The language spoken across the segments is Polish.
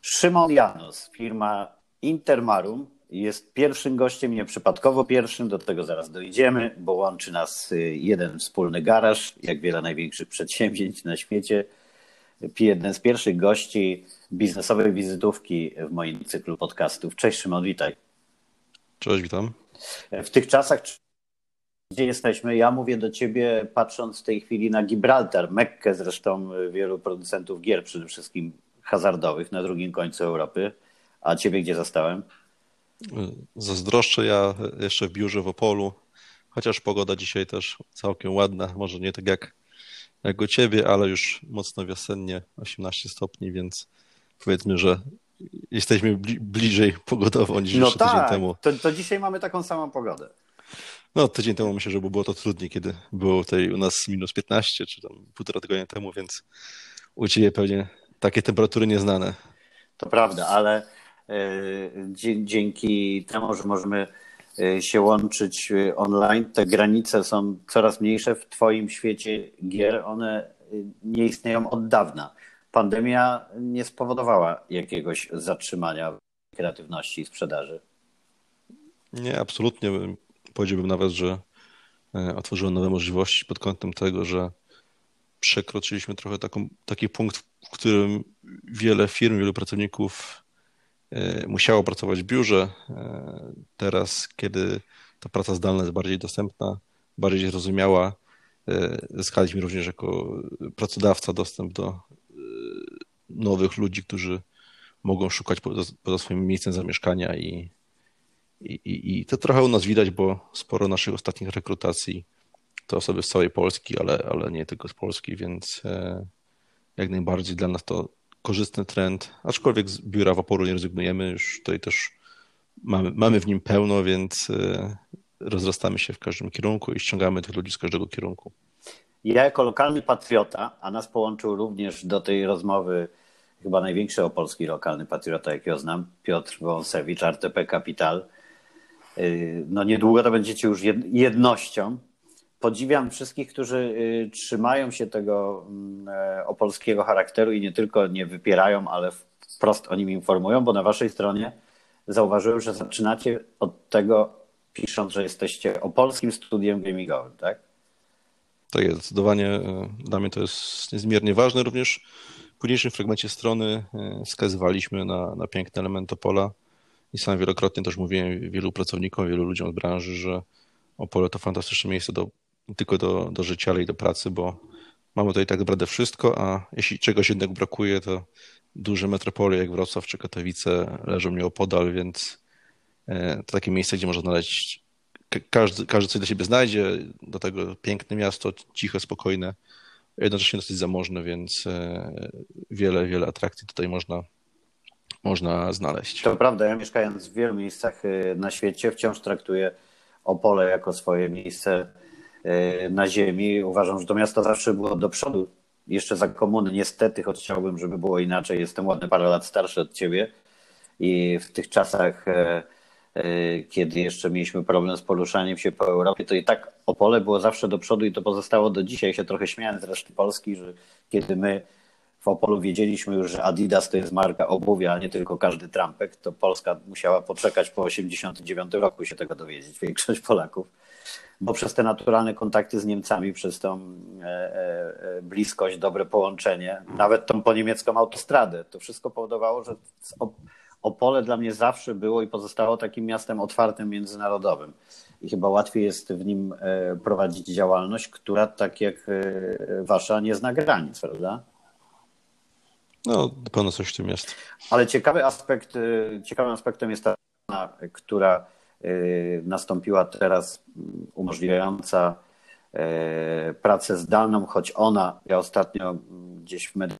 Szymon Janos, firma Intermarum, jest pierwszym gościem, nieprzypadkowo pierwszym, do tego zaraz dojdziemy, bo łączy nas y, jeden wspólny garaż, jak wiele największych przedsięwzięć na świecie. Jeden z pierwszych gości biznesowej wizytówki w moim cyklu podcastów. Cześć Szymon, witaj. Cześć, witam. W tych czasach, gdzie jesteśmy, ja mówię do ciebie patrząc w tej chwili na Gibraltar, Mekkę zresztą wielu producentów gier, przede wszystkim hazardowych na drugim końcu Europy. A ciebie gdzie zastałem? Zazdroszczę ja jeszcze w biurze w Opolu, chociaż pogoda dzisiaj też całkiem ładna, może nie tak jak, jak u ciebie, ale już mocno wiosennie, 18 stopni, więc powiedzmy, że jesteśmy bliżej pogodowo niż no jeszcze tak, tydzień temu. To, to dzisiaj mamy taką samą pogodę. No, tydzień temu myślę, że było to trudniej, kiedy było tutaj u nas minus 15, czy tam półtora tygodnia temu, więc u Ciebie pewnie takie temperatury nieznane. To prawda, ale e, dzięki temu, że możemy e, się łączyć e, online, te granice są coraz mniejsze w Twoim świecie gier. One nie istnieją od dawna. Pandemia nie spowodowała jakiegoś zatrzymania kreatywności i sprzedaży. Nie, absolutnie. Powiedziałbym nawet, że otworzyło nowe możliwości pod kątem tego, że przekroczyliśmy trochę taką, taki punkt, w którym wiele firm, wielu pracowników e, musiało pracować w biurze. E, teraz, kiedy ta praca zdalna jest bardziej dostępna, bardziej zrozumiała, e, zyskaliśmy również jako pracodawca dostęp do nowych ludzi, którzy mogą szukać poza, poza swoim miejscem zamieszkania i, i, i, to trochę u nas widać, bo sporo naszych ostatnich rekrutacji to osoby z całej Polski, ale, ale nie tylko z Polski, więc e, jak najbardziej dla nas to korzystny trend, aczkolwiek z biura waporu nie rezygnujemy, już tutaj też mamy, mamy w nim pełno, więc e, rozrastamy się w każdym kierunku i ściągamy tych ludzi z każdego kierunku. Ja jako lokalny patriota, a nas połączył również do tej rozmowy chyba największy opolski lokalny patriota, jakiego znam, Piotr Wąsewicz, RTP Capital. E, no niedługo to będziecie już jednością podziwiam wszystkich, którzy y, trzymają się tego mm, e, opolskiego charakteru i nie tylko nie wypierają, ale wprost o nim informują, bo na waszej stronie zauważyłem, że zaczynacie od tego, pisząc, że jesteście opolskim studiem gamingowym, tak? Tak jest, zdecydowanie e, dla mnie to jest niezmiernie ważne. Również w późniejszym fragmencie strony e, wskazywaliśmy na, na piękny element Opola i sam wielokrotnie też mówiłem wielu pracownikom, wielu ludziom z branży, że Opole to fantastyczne miejsce do tylko do, do życia, ale i do pracy, bo mamy tutaj tak naprawdę wszystko, a jeśli czegoś jednak brakuje, to duże metropolie jak Wrocław czy Katowice leżą nieopodal, więc e, to takie miejsce, gdzie można znaleźć każdy, każdy coś dla siebie znajdzie, do tego piękne miasto, ciche, spokojne, jednocześnie dosyć zamożne, więc e, wiele, wiele atrakcji tutaj można, można znaleźć. To prawda, ja mieszkając w wielu miejscach e, na świecie wciąż traktuję Opole jako swoje miejsce na ziemi. Uważam, że to miasto zawsze było do przodu. Jeszcze za komuny, niestety, choć chciałbym, żeby było inaczej. Jestem ładny parę lat starszy od ciebie i w tych czasach, e, e, kiedy jeszcze mieliśmy problem z poruszaniem się po Europie, to i tak Opole było zawsze do przodu i to pozostało do dzisiaj. Się trochę śmiałem z reszty Polski, że kiedy my w Opolu wiedzieliśmy już, że Adidas to jest marka obuwia, a nie tylko każdy trampek, to Polska musiała poczekać po 89 roku się tego dowiedzieć, większość Polaków bo przez te naturalne kontakty z Niemcami, przez tą e, e, bliskość, dobre połączenie, nawet tą po niemiecką autostradę, to wszystko powodowało, że Opole dla mnie zawsze było i pozostało takim miastem otwartym, międzynarodowym. I chyba łatwiej jest w nim e, prowadzić działalność, która tak jak wasza nie zna granic, prawda? No, na pewno coś w tym jest. Ale ciekawy aspekt, ciekawym aspektem jest ta, która nastąpiła teraz umożliwiająca y, pracę zdalną, choć ona, ja ostatnio gdzieś w mediach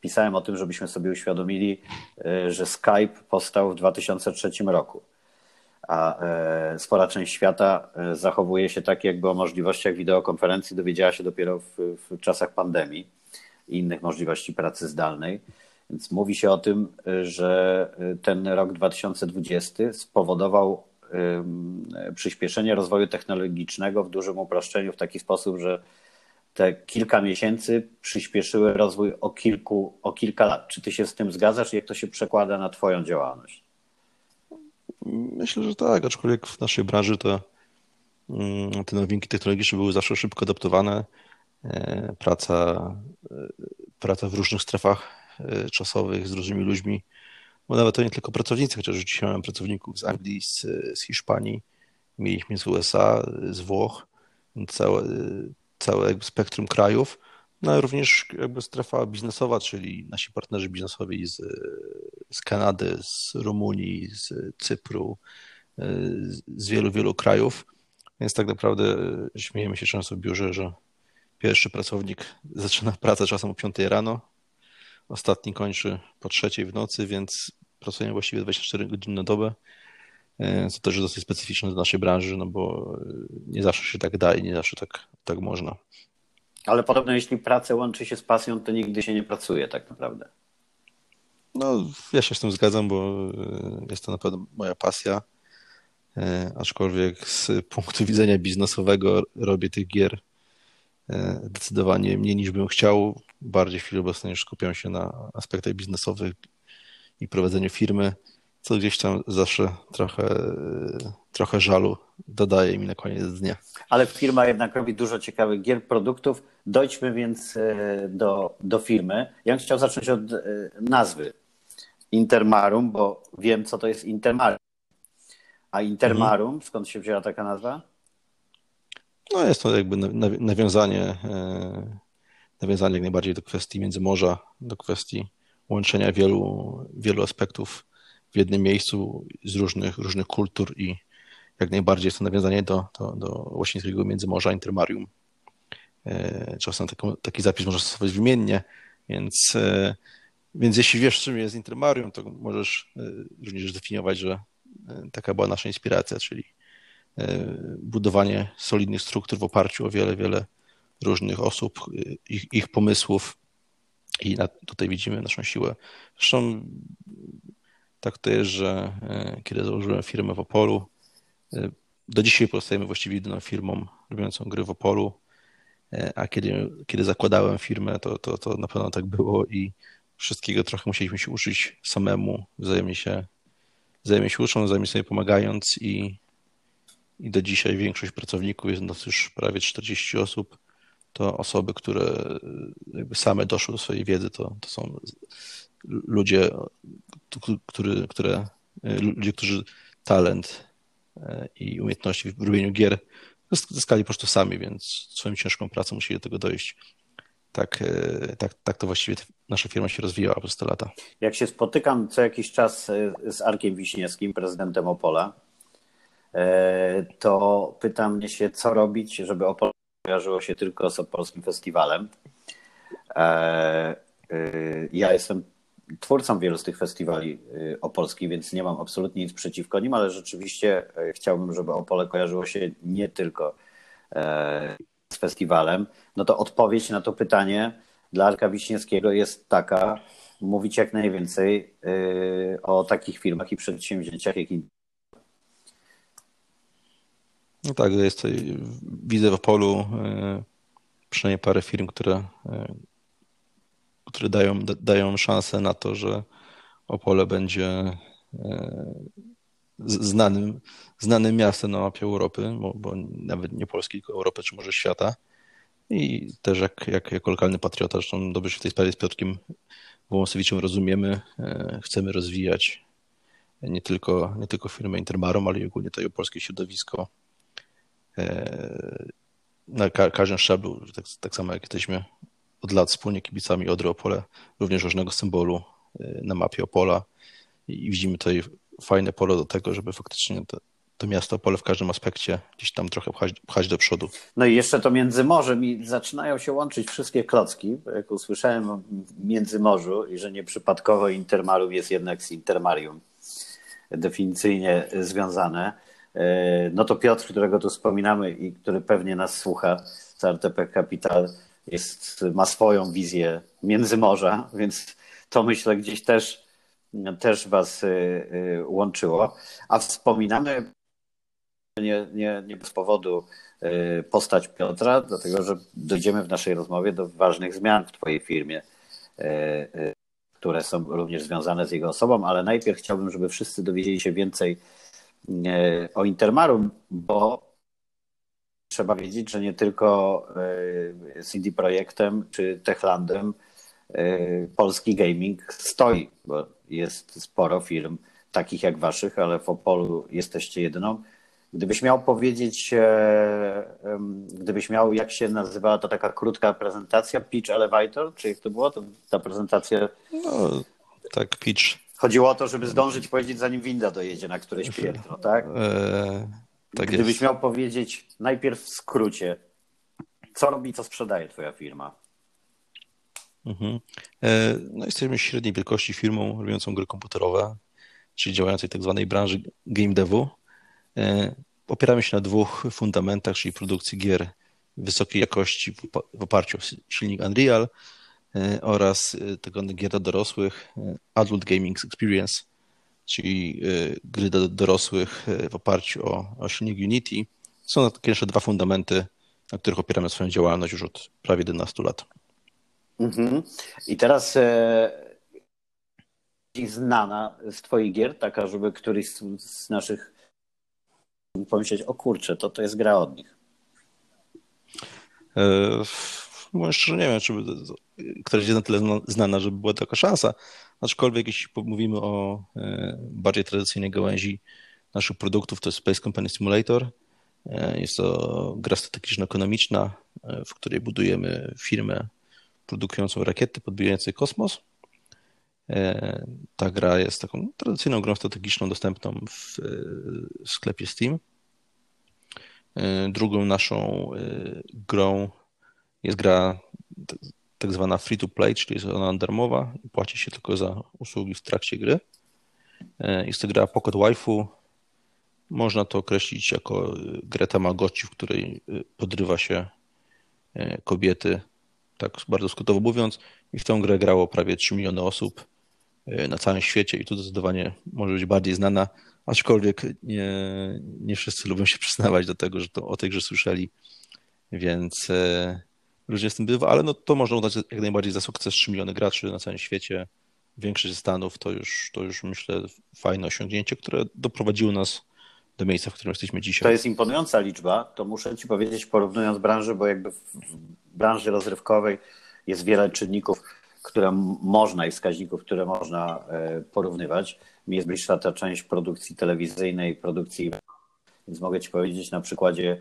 pisałem o tym, żebyśmy sobie uświadomili, y, że Skype powstał w 2003 roku, a spora część świata zachowuje się tak, jakby o możliwościach wideokonferencji dowiedziała się dopiero w, w czasach pandemii i innych możliwości pracy zdalnej. Więc mówi się o tym, że ten rok 2020 spowodował przyspieszenie rozwoju technologicznego w dużym uproszczeniu w taki sposób, że te kilka miesięcy przyspieszyły rozwój o, kilku, o kilka lat. Czy ty się z tym zgadzasz i jak to się przekłada na twoją działalność? Myślę, że tak, aczkolwiek w naszej branży to te nowinki technologiczne były zawsze szybko adaptowane. E, praca, e, praca w różnych strefach czasowych z różnymi ludźmi, bo nawet to nie tylko pracownicy, chociaż dzisiaj mamy pracowników z Anglii, z, z Hiszpanii, mieliśmy z USA, z Włoch, całe, całe jakby spektrum krajów, no ale również jakby strefa biznesowa, czyli nasi partnerzy biznesowi z, z Kanady, z Rumunii, z Cypru, z wielu, wielu krajów. Więc tak naprawdę śmiejemy się często w biurze, że pierwszy pracownik zaczyna pracę czasem o 5 rano, ostatni kończy po trzeciej w nocy, więc pracujemy właściwie 24 godziny na dobę. Co też jest dosyć specyficzne dla naszej branży, no bo nie zawsze się tak da i nie zawsze tak, tak można. Ale podobno jeśli pracę łączy się z pasją, to nigdy się nie pracuje tak naprawdę. No, ja się z tym zgadzam, bo e, jest to naprawdę moja pasja. E, aczkolwiek z punktu widzenia biznesowego robię tych gier e, zdecydowanie mniej niż bym chciał. Bardziej w chwili obecnej już skupiam się na aspektach biznesowych i prowadzeniu firmy co gdzieś tam zawsze trochę, trochę żalu dodaje mi na koniec dnia. Ale firma jednak robi dużo ciekawych gier, produktów. Dojdźmy więc e, do, do firmy. Ja bym chciał zacząć od e, nazwy Intermarum, bo wiem, co to jest Intermarum. A Intermarum, mhm. skąd się wzięła taka nazwa? No jest to jakby nawiązanie, e, nawiązanie jak najbardziej do kwestii Międzymorza, do kwestii łączenia wielu, wielu aspektów w jednym miejscu z różnych, różnych kultur i jak najbardziej jest to nawiązanie do, do, do Łacińskiego Międzymorza, Intermarium. E, czasem taki, taki zapis można stosować wymiennie, więc, e, więc jeśli wiesz, czym jest Intermarium, to możesz e, również zdefiniować, że taka była nasza inspiracja, czyli budowanie solidnych struktur w oparciu o wiele, wiele różnych osób, ich, ich pomysłów i na, tutaj widzimy naszą siłę. Zresztą tak to jest, że e, kiedy założyłem firmę w Opolu, e, do dzisiaj pozostajemy właściwie jedyną firmą robiącą gry w Opolu, a kiedy, kiedy zakładałem firmę, to, to, to na pewno tak było i wszystkiego trochę musieliśmy się uczyć samemu, wzajemnie się, wzajemnie się ucząc, wzajemnie sobie pomagając i, i do dzisiaj większość pracowników, jest nas już prawie 40 osób, to osoby, które jakby same doszły do swojej wiedzy, to, to są ludzie, który, które, ludzie, którzy talent e, i umiejętności w robieniu gier zyskali po prostu sami, więc swoją ciężką pracą musieli do tego dojść. Tak, e, tak, tak to właściwie nasza firma się rozwijała przez te lata. Jak się spotykam co jakiś czas e, z Arkiem Wiśniewskim, prezydentem Opola, to pyta mnie się, co robić, żeby Opole kojarzyło się tylko z Opolskim Festiwalem. Ja jestem twórcą wielu z tych festiwali y, opolskich, więc nie mam absolutnie nic przeciwko nim, ale rzeczywiście chciałbym, żeby Opole kojarzyło się nie tylko e, z festiwalem. No to odpowiedź na to pytanie dla Arka Wiśniewskiego jest taka, mówić jak najwięcej o takich firmach i przedsięwzięciach, jak no tak, jest widzę w Opolu przynajmniej parę firm, które które dają, dają szansę na to, że Opole będzie e, znanym, znanym miastem na mapie Europy, bo, bo nawet nie Polski, tylko Europy, czy może świata. I też jak, jak, jako lokalny patriota, zresztą dobrze się w tej sprawie z Piotrkiem Wąsowiczem rozumiemy, e, chcemy rozwijać nie tylko, nie tylko firmę Intermarom, ale i ogólnie to polskie środowisko e, na każdym szczeblu, tak, tak samo jak jesteśmy od lat wspólnie kibicami Odry Opole, również różnego symbolu y, na mapie Opola. I widzimy tutaj fajne pole do tego, żeby faktycznie to, to miasto Opole w każdym aspekcie gdzieś tam trochę pchać, pchać do przodu. No i jeszcze to Międzymorzem i zaczynają się łączyć wszystkie klocki, jak usłyszałem o Międzymorzu i że nieprzypadkowo Intermarium jest jednak z Intermarium definicyjnie związane, no to Piotr, którego tu wspominamy i który pewnie nas słucha z RTP Capital, jest, ma swoją wizję Międzymorza, więc to myślę gdzieś też, też Was y, y, łączyło. A wspominamy nie, nie, nie bez powodu postać Piotra, dlatego że dojdziemy w naszej rozmowie do ważnych zmian w Twojej firmie, które są również związane z jego osobą, ale najpierw chciałbym, żeby wszyscy dowiedzieli się więcej o Intermarum, bo trzeba wiedzieć, że nie tylko CD Projektem czy Techlandem polski gaming stoi, bo jest sporo firm takich jak waszych, ale w Opolu jesteście jedną. Gdybyś miał powiedzieć, e, gdybyś miał, jak się nazywała to taka krótka prezentacja, Pitch Elevator, czy jak to było, to ta prezentacja? No, tak, Pitch. Chodziło o to, żeby zdążyć powiedzieć, zanim winda dojedzie na któreś piętro, tak? E, tak Gdybyś jest. miał powiedzieć najpierw w skrócie, co robi, co sprzedaje twoja firma? Mhm. E, no, jesteśmy średniej wielkości firmą robiącą gry komputerowe, czyli działającej w tak zwanej branży game devu. E, opieramy się na dwóch fundamentach, czyli produkcji gier wysokiej jakości w oparciu o silnik Unreal oraz tego gier dla dorosłych, Adult Gaming Experience, czyli gry dla dorosłych w oparciu o, o silnik Unity. Są to takie nasze dwa fundamenty, na których opieramy swoją działalność już od prawie 11 lat. Mhm. I teraz e, znana z Twoich gier, taka, żeby któryś z, z naszych pomyśleć, o kurczę, to to jest gra od nich. E, Mówię szczerze, nie wiem, czy któraś jest na tyle znana, żeby była taka szansa. Aczkolwiek jeśli mówimy o e, bardziej tradycyjnej gałęzi naszych produktów, to jest Space Company Simulator. E, jest to gra strategiczno-ekonomiczna, w której budujemy firmę produkującą rakiety podbijające kosmos. E, ta gra jest taką tradycyjną grą strategiczną dostępną w, sklepie Steam. E, drugą naszą e, grą jest gra tak zwana free to play, czyli jest ona darmowa i płaci się tylko za usługi w trakcie gry. Jest to gra Pocket Waifu. Można to określić jako grę Tamagotchi, w której podrywa się kobiety tak bardzo skrótowo mówiąc, i w tę grę grało prawie 3 miliony osób e, na całym świecie i tu zdecydowanie może być bardziej znana, aczkolwiek nie, nie wszyscy lubią się przyznawać do tego, że to o tej grze słyszeli, więc e, różnie z tym bywa, ale no to można uznać jak najbardziej za sukces 3 miliony graczy na całym świecie. Większość Stanów to już, to już myślę fajne osiągnięcie, które doprowadziło nas do miejsca, w którym jesteśmy dzisiaj. To jest imponująca liczba, to muszę Ci powiedzieć, porównując branżę, bo jakby w branży rozrywkowej jest wiele czynników, które można i wskaźników, które można e, porównywać. Mi jest bliższa ta część produkcji telewizyjnej, produkcji, więc mogę Ci powiedzieć na przykładzie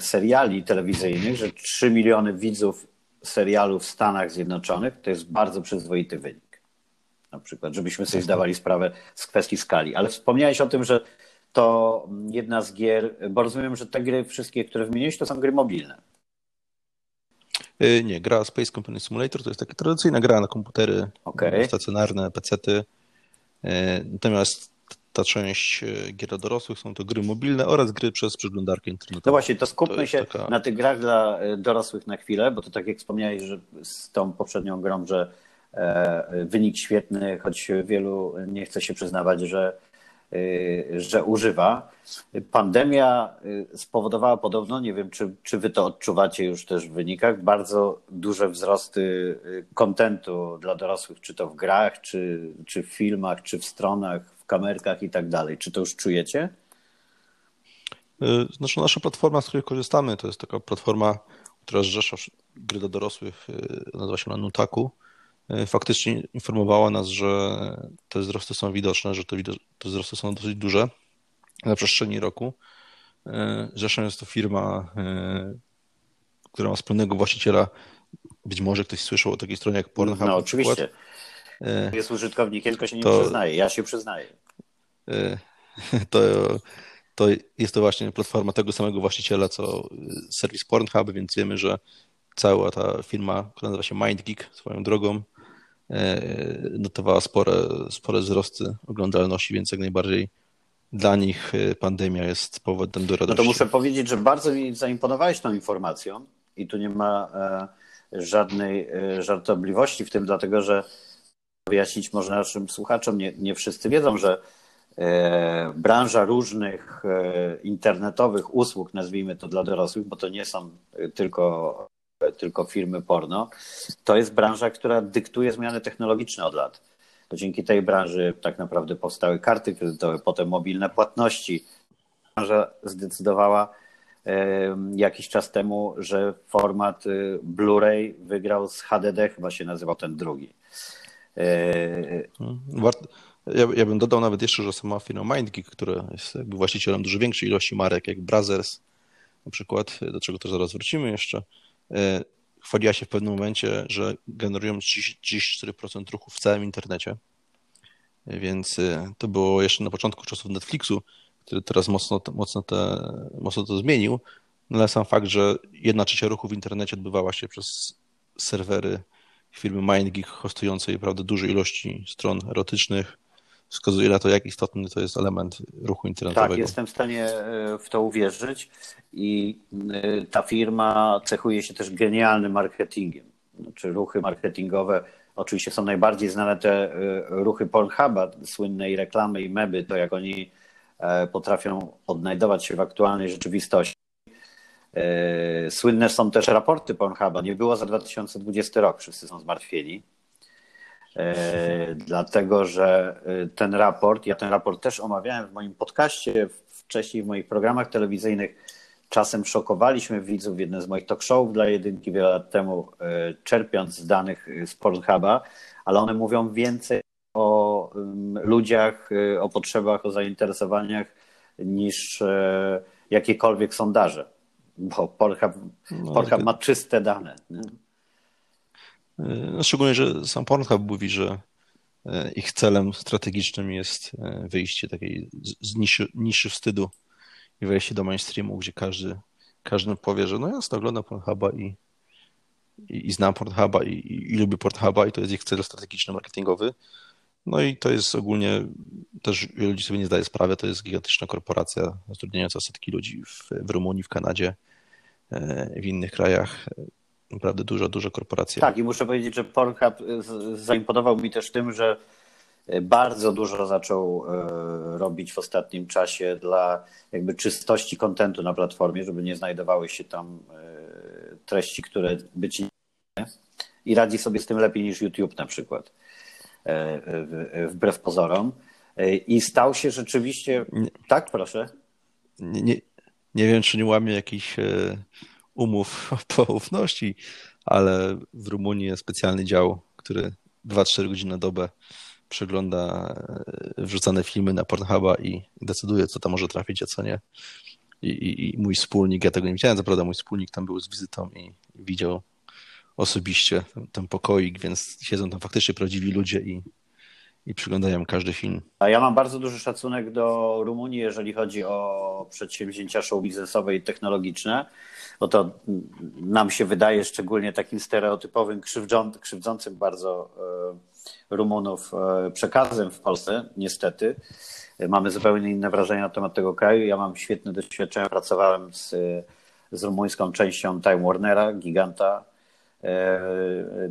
seriali telewizyjnych, że 3 miliony widzów serialu w Stanach Zjednoczonych to jest bardzo przyzwoity wynik na przykład, żebyśmy sobie zdawali sprawę z kwestii skali. Ale wspomniałeś o tym, że to jedna z gier, bo rozumiem, że te gry wszystkie, które wymieniłeś, to są gry mobilne. Y, nie, gra Space Company Simulator to jest taka tradycyjna gra na komputery okay. stacjonarne, pecety. Y, natomiast ta część y, gier dla dorosłych są to gry mobilne oraz gry przez przeglądarkę internetową. No właśnie, to skupmy to się taka... na tych grach dla dorosłych na chwilę, bo to tak jak wspomniałeś, że z tą poprzednią grą, że E, wynik świetny, choć wielu nie chce się przyznawać, że, e, że używa. Pandemia e, spowodowała podobno, nie wiem czy, czy wy to odczuwacie już też w wynikach, bardzo duże wzrosty kontentu dla dorosłych, czy to w grach, czy, czy w filmach, czy w stronach, w kamerkach i tak dalej. Czy to już czujecie? Znaczy nasza platforma, z której korzystamy, to jest taka platforma, która zrzesza gry dla dorosłych, nazywa się na Nutaku faktycznie informowała nas, że te wzrosty są widoczne, że te, te wzrosty są dosyć duże na przestrzeni roku. E, zresztą jest to firma, e, która ma wspólnego właściciela. Być może ktoś słyszał o takiej stronie jak Pornhub. No oczywiście. Jest użytkownikiem, tylko się nie to, przyznaje. Ja się przyznaję. To, to jest to właśnie platforma tego samego właściciela, co serwis Pornhub, więc wiemy, że cała ta firma, która nazywa się MindGeek swoją drogą, E, notowała spore, spore wzrosty oglądalności, więc jak najbardziej dla nich e, pandemia jest powodem do radości. No to muszę powiedzieć, że bardzo mi zaimponowałeś tą informacją i tu nie ma e, żadnej żartobliwości w tym, dlatego że wyjaśnić może naszym słuchaczom, nie, nie wszyscy wiedzą, że branża różnych internetowych usług, nazwijmy to dla dorosłych, bo to nie są tylko, tylko firmy porno, to jest branża, która dyktuje zmiany technologiczne od lat. To dzięki tej branży tak naprawdę powstały karty kredytowe, potem mobilne płatności. Branża zdecydowała jakiś czas temu, że format y, Blu-ray wygrał z HDD, chyba się nazywał ten drugi. E, ja, ja bym dodał nawet jeszcze, że sama firma MindGeek, która jest jakby właścicielem dużo większej ilości marek, jak Brothers na przykład, do czego też zaraz wrócimy jeszcze, chwaliła się w pewnym momencie, że generują 34% ruchu w całym internecie. Więc e, to było jeszcze na początku czasów Netflixu, który teraz mocno, mocno, te, mocno to zmienił. No ale sam fakt, że jedna trzecia ruchu w internecie odbywała się przez serwery firmy MindGeek hostującej prawda, duże ilości stron erotycznych, wskazuje na to, jak istotny to jest element ruchu internetowego. Tak, jestem w stanie e, w to uwierzyć i e, ta firma cechuje się też genialnym marketingiem. Znaczy ruchy marketingowe, oczywiście są najbardziej znane te e, ruchy Pornhuba, słynnej reklamy i meby, to jak oni potrafią odnajdować się w aktualnej rzeczywistości. Słynne są też raporty Pornhuba. Nie było za 2020 rok, wszyscy są zmartwieni. E, dlatego że e, ten raport, ja ten raport też omawiałem w moim podcaście, wcześniej w moich programach telewizyjnych. Czasem szokowaliśmy widzów w jednym z moich talk showów dla jedynki wiele lat temu, e, czerpiąc z danych z Pornhuba, ale one mówią więcej o ludziach, o potrzebach, o zainteresowaniach niż jakiekolwiek sondaże, bo Pornhub, no, Pornhub ma czyste dane. Nie? No, szczególnie, że sam Pornhub mówi, że e, ich celem strategicznym jest e, wyjście takiej z niszy, niszy wstydu i wejście do mainstreamu, gdzie każdy, każdy powie, że no jasno, oglądam Pornhuba i, i, i znam Pornhuba i, i, i lubię Pornhuba i to jest ich cel strategiczny, marketingowy. No i to jest ogólnie, też ludzi sobie nie zdaje sprawy, to jest gigantyczna korporacja zatrudniająca setki ludzi w, w Rumunii, w Kanadzie, w innych krajach naprawdę duża, duża korporacja. Tak, i muszę powiedzieć, że Pornhub zaimponował mi też tym, że e, bardzo dużo zaczął e, robić w ostatnim czasie dla jakby czystości kontentu na platformie, żeby nie znajdowały się tam treści, które być nie i radzi sobie z tym lepiej niż YouTube na przykład, wbrew pozorom. I stał się rzeczywiście. Nie, tak, proszę. Nie, nie, nie wiem, czy nie łamie jakiś umów poufności, ale w Rumunii jest specjalny dział, który 2-4 godziny na dobę przegląda e, wrzucane filmy na Pornhuba i decyduje, co tam może trafić, a co nie. I, i, i mój wspólnik, ja tego nie widziałem, co prawda mój wspólnik tam był z wizytą i widział osobiście ten, ten pokoik, więc siedzą tam faktycznie prawdziwi ludzie i, i przyglądają każdy film. A ja mam bardzo duży szacunek do Rumunii, jeżeli chodzi o przedsięwzięcia show biznesowe i technologiczne bo to nam się wydaje szczególnie takim stereotypowym, krzywdzącym bardzo e, Rumunów e, przekazem w Polsce, niestety. Mamy zupełnie inne wrażenie na temat tego kraju. Ja mam świetne doświadczenia. Pracowałem z, z rumuńską częścią Time Warnera, giganta e,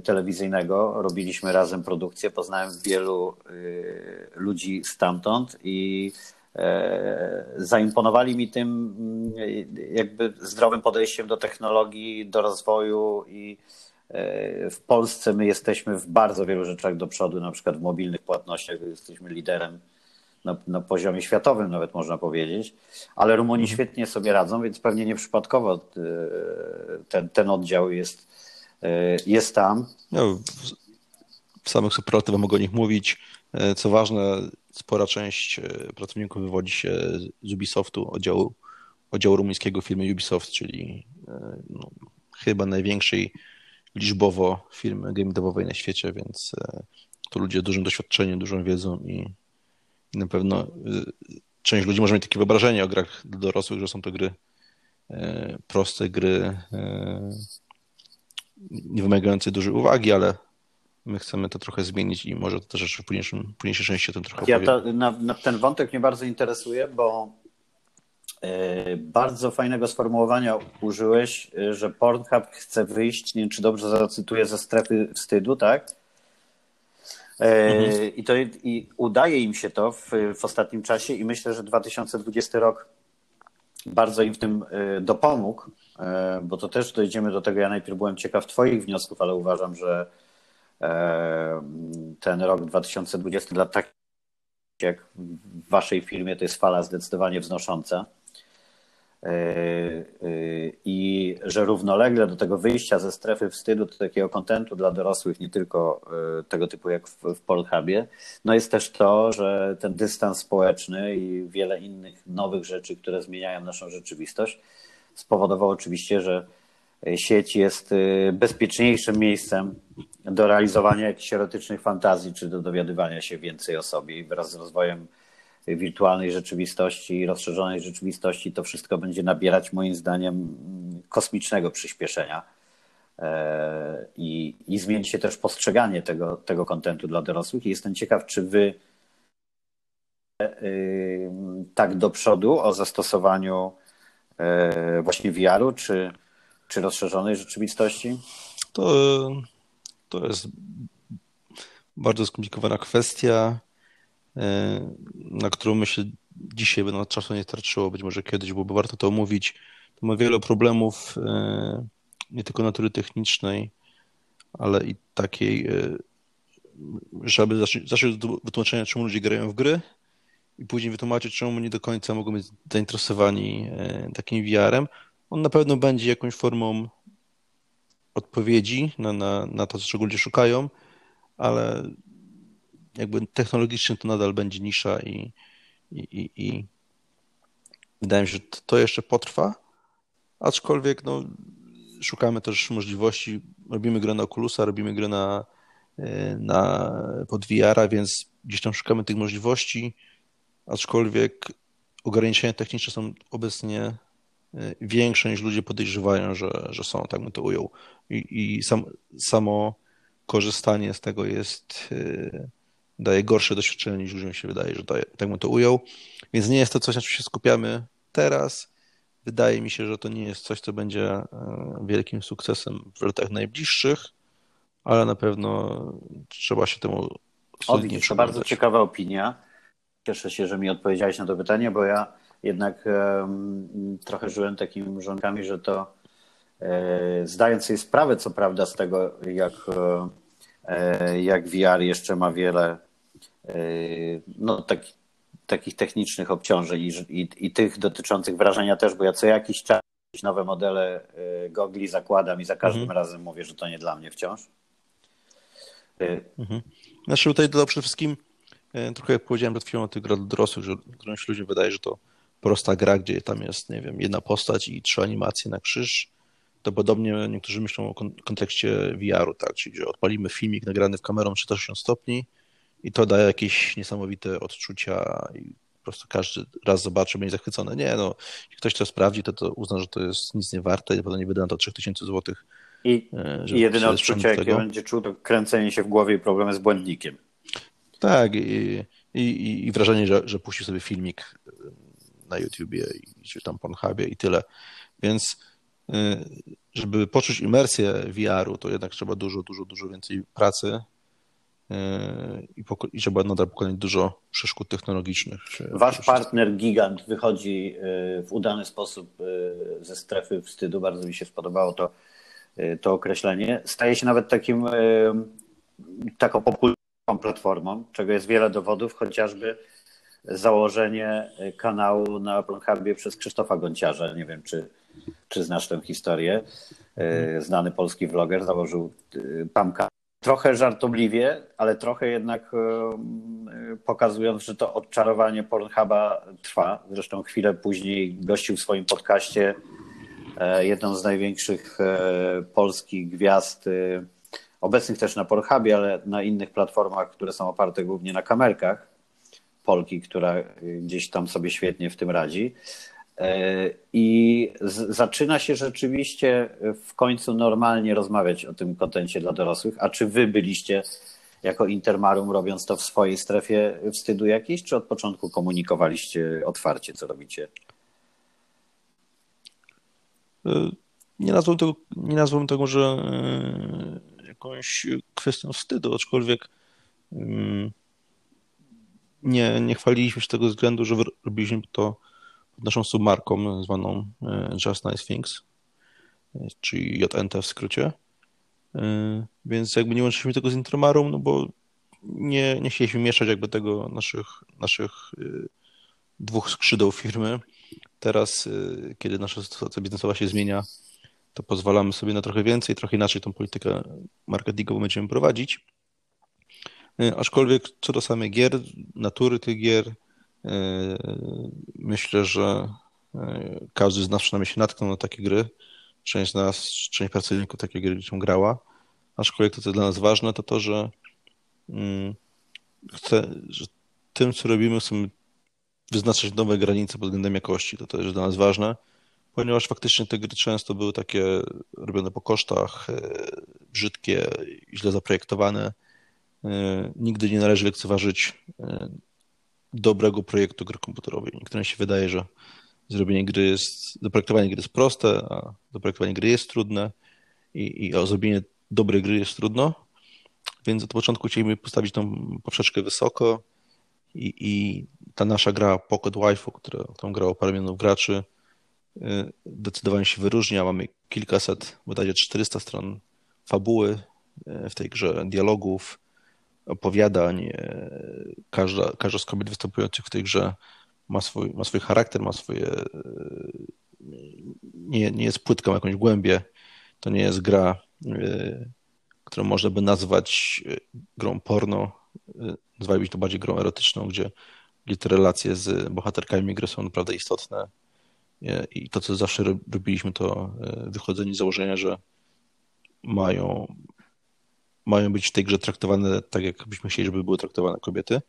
telewizyjnego. Robiliśmy razem produkcję. Poznałem wielu ludzi stamtąd i E, zaimponowali mi tym mm, jakby zdrowym podejściem do technologii, do rozwoju i e, w Polsce my jesteśmy w bardzo wielu rzeczach do przodu, na przykład w mobilnych płatnościach jesteśmy liderem na, na poziomie światowym nawet można powiedzieć, ale Rumuni mhm. świetnie sobie radzą, więc pewnie nieprzypadkowo e, ten, ten oddział jest, jest tam. No, w samych superlatywach mogę o nich mówić. Co ważne, spora część e, pracowników wywodzi się z Ubisoftu, oddziału, oddziału rumuńskiego firmy Ubisoft, czyli e, no, chyba największej liczbowo firmy game devowej na świecie, więc e, to ludzie z dużym doświadczeniem, dużą wiedzą i, na pewno część ludzi może mieć takie wyobrażenie o grach dorosłych, że są to gry proste, gry nie wymagające dużej uwagi, ale My chcemy to trochę zmienić i może to też w późniejszym, późniejszej części o tym trochę Ja to, na, na ten wątek mnie bardzo interesuje, bo e, bardzo fajnego sformułowania użyłeś, e, że Pornhub chce wyjść, nie wiem czy dobrze zacytuję, ze strefy wstydu, tak? Mhm. I, to, I udaje im się to w, w ostatnim czasie i myślę, że 2020 rok bardzo im w tym dopomógł, bo to też dojdziemy do tego. Ja najpierw byłem ciekaw Twoich wniosków, ale uważam, że ten rok 2020 dla takich jak w Waszej firmie to jest fala zdecydowanie wznosząca. E, e, I że równolegle do tego wyjścia ze strefy wstydu, do takiego kontentu dla dorosłych, nie tylko e, tego typu jak w, w Pornhubie, no jest też to, że ten dystans społeczny i wiele innych nowych rzeczy, które zmieniają naszą rzeczywistość, spowodowało oczywiście, że sieć jest bezpieczniejszym miejscem do realizowania jakichś erotycznych fantazji, czy do dowiadywania się więcej o sobie. I wraz z rozwojem wirtualnej rzeczywistości rozszerzonej rzeczywistości to wszystko będzie nabierać moim zdaniem kosmicznego przyspieszenia. E, I, i zmieni się też postrzeganie tego, tego kontentu dla dorosłych. I jestem ciekaw, czy wy e, tak do przodu o zastosowaniu właśnie VR-u, czy, czy rozszerzonej rzeczywistości? To to jest bardzo skomplikowana kwestia, e, na którą myślę dzisiaj by nam czasu nie starczyło, być może kiedyś byłoby warto to omówić. To ma wiele problemów, e, nie tylko natury technicznej, ale i takiej, e, żeby zacząć, zacząć od wytłumaczenia, czemu ludzie grają w gry i później wytłumaczyć, czemu nie do końca mogą być zainteresowani takim VR-em. On na pewno będzie jakąś formą odpowiedzi na, na, na to, czego ludzie szukają, ale jakby technologicznie to nadal będzie nisza i, i, i, i wydaje mi się, że to jeszcze potrwa, aczkolwiek no, szukamy też możliwości, robimy grę na Oculusa, robimy grę na, na pod VR-a, więc gdzieś tam szukamy tych możliwości, aczkolwiek ograniczenia techniczne są obecnie Y, większe niż ludzie podejrzewają, że, że są, tak bym to ujął. I, i sam, samo korzystanie z tego jest, y, daje gorsze doświadczenie niż ludziom się wydaje, że daje, tak bym to ujął. Więc nie jest to coś, na czym się skupiamy teraz. Wydaje mi się, że to nie jest coś, co będzie y, wielkim sukcesem w latach najbliższych, ale na pewno trzeba się temu solidnie To bardzo ciekawa opinia. Cieszę się, że mi odpowiedziałeś na to pytanie, bo ja jednak trochę żyłem takimi mrzonkami, że to e, zdając sobie sprawę, co prawda, z tego, jak, e, jak VR jeszcze ma wiele e, no, tak, takich technicznych obciążeń i, i, i, tych dotyczących wrażenia też, bo ja co jakiś czas nowe modele gogli zakładam i za każdym mhm. razem mówię, że to nie dla mnie wciąż. Mhm. Znaczy tutaj dodał przede wszystkim, trochę jak powiedziałem przed chwilą o tych grach dorosłych, że którymś ludziom wydaje, że to prosta gra, gdzie tam jest, nie wiem, jedna postać i trzy animacje na krzyż, to podobnie niektórzy myślą o kontekście VR-u, tak, czyli że odpalimy filmik nagrany w kamerą 360 stopni i to daje jakieś niesamowite odczucia i po prostu każdy raz zobaczy, będzie zachwycony. Nie, no, jeśli ktoś to sprawdzi, to, to uzna, że to jest nic nie warte i potem nie wyda na to 3000 zł. I, e, i jedyne odczucie, jakie będzie czuł, to kręcenie się w głowie i problemy z błędnikiem. Tak, i, i, i wrażenie, że, że puści sobie filmik na YouTubie czy tam Pornhubie i tyle. Więc y, żeby poczuć imersję VR-u, to jednak trzeba dużo, dużo, dużo więcej pracy y, i, i trzeba nadal pokonać dużo przeszkód technologicznych. Wasz partner Gigant wychodzi y, w udany sposób ze strefy wstydu. Bardzo mi się spodobało to, to określenie. Staje się nawet takim taką popularną platformą, czego jest wiele dowodów, chociażby założenie kanału na Pornhubie przez Krzysztofa Gonciarza. Nie wiem, czy, czy znasz tę historię. E, znany polski vloger założył e, Pamka. Trochę żartobliwie, ale trochę jednak e, pokazując, że to odczarowanie Pornhuba trwa. Zresztą chwilę później gościł w swoim podcaście jedną z największych polskich gwiazd, obecnych też na Pornhubie, ale na innych platformach, które są oparte głównie na kamerkach Polki, która gdzieś tam sobie świetnie w tym radzi. E, I zaczyna się rzeczywiście w końcu normalnie rozmawiać o tym kontencie dla dorosłych. A czy wy byliście jako Intermarum robiąc to w swojej strefie wstydu jakiejś, czy od początku komunikowaliście otwarcie, co robicie? E, nie nazwałbym tego, nie nazwałbym tego że jakąś kwestią wstydu, aczkolwiek mm, nie, nie chwaliliśmy się z tego względu, że robiliśmy to pod naszą submarką zwaną e, Just Nice Things, e, czyli JNT w skrócie. E, więc jakby nie łączyliśmy tego z Intromarą, no bo nie, nie chcieliśmy mieszać jakby tego naszych, naszych dwóch skrzydeł firmy. Teraz, kiedy nasza sytuacja biznesowa się zmienia, to pozwalamy sobie na trochę więcej, trochę inaczej tą politykę marketingową będziemy prowadzić. Aczkolwiek co do samych gier, natury tych gier, myślę, że każdy z nas przynajmniej się natknął na takie gry. Część z nas, część pracowników takie gry się grała. Aczkolwiek to, co dla nas ważne, to to, że, mm, chce, że tym, co robimy, chcemy wyznaczać nowe granice pod względem jakości. To też dla nas ważne, ponieważ faktycznie te gry często były takie robione po kosztach, e, brzydkie, źle zaprojektowane. E, nigdy nie należy lekceważyć e, dobrego projektu gry komputerowej. Niektórym się wydaje, że zrobienie gry jest, doprojektowanie gry jest proste, a doprojektowanie gry jest trudne i, i o zrobienie dobrej gry jest trudno. Więc od początku chcieliśmy postawić tą poprzeczkę wysoko i, i ta nasza gra Pocket Wi-Fi, która, którą grało parę milionów graczy, y, zdecydowanie się wyróżnia. Mamy kilkaset, bodajże 400 stron fabuły y, w tej grze, dialogów, opowiadań. Y, każda, każda z kobiet występujących w tej grze ma swój, ma swój charakter, ma swoje. Nie, nie jest płytką jakąś głębię. To nie jest gra, którą można by nazwać grą porno. Nazwalibyśmy to bardziej grą erotyczną, gdzie gdzie te relacje z bohaterkami gry są naprawdę istotne. I to, co zawsze robiliśmy, to e, wychodzenie z założenia, że mają, mają być w tej grze traktowane tak, jak byśmy chcieli, żeby były traktowane kobiety.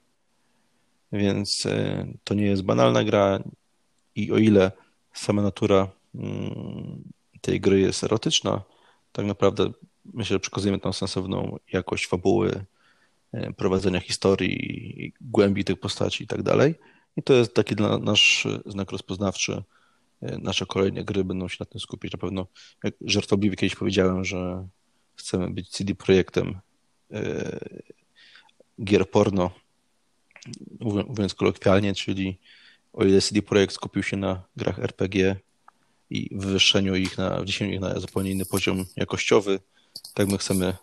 Więc e, to nie jest banalna gra i o ile sama natura mm, tej gry jest erotyczna, tak naprawdę myślę, że przekazujemy tam sensowną jakość fabuły, E, prowadzenia historii, głębi tych postaci i tak dalej. I to jest taki dla nasz znak rozpoznawczy. E, nasze kolejne gry będą się na tym skupić. Na pewno, jak żartobliwie kiedyś powiedziałem, że chcemy być CD projektem e, gier porno, mówiąc kolokwialnie, czyli o ile CD Projekt skupił się na grach RPG i wywyższeniu ich na, ich na zupełnie inny poziom jakościowy, tak my chcemy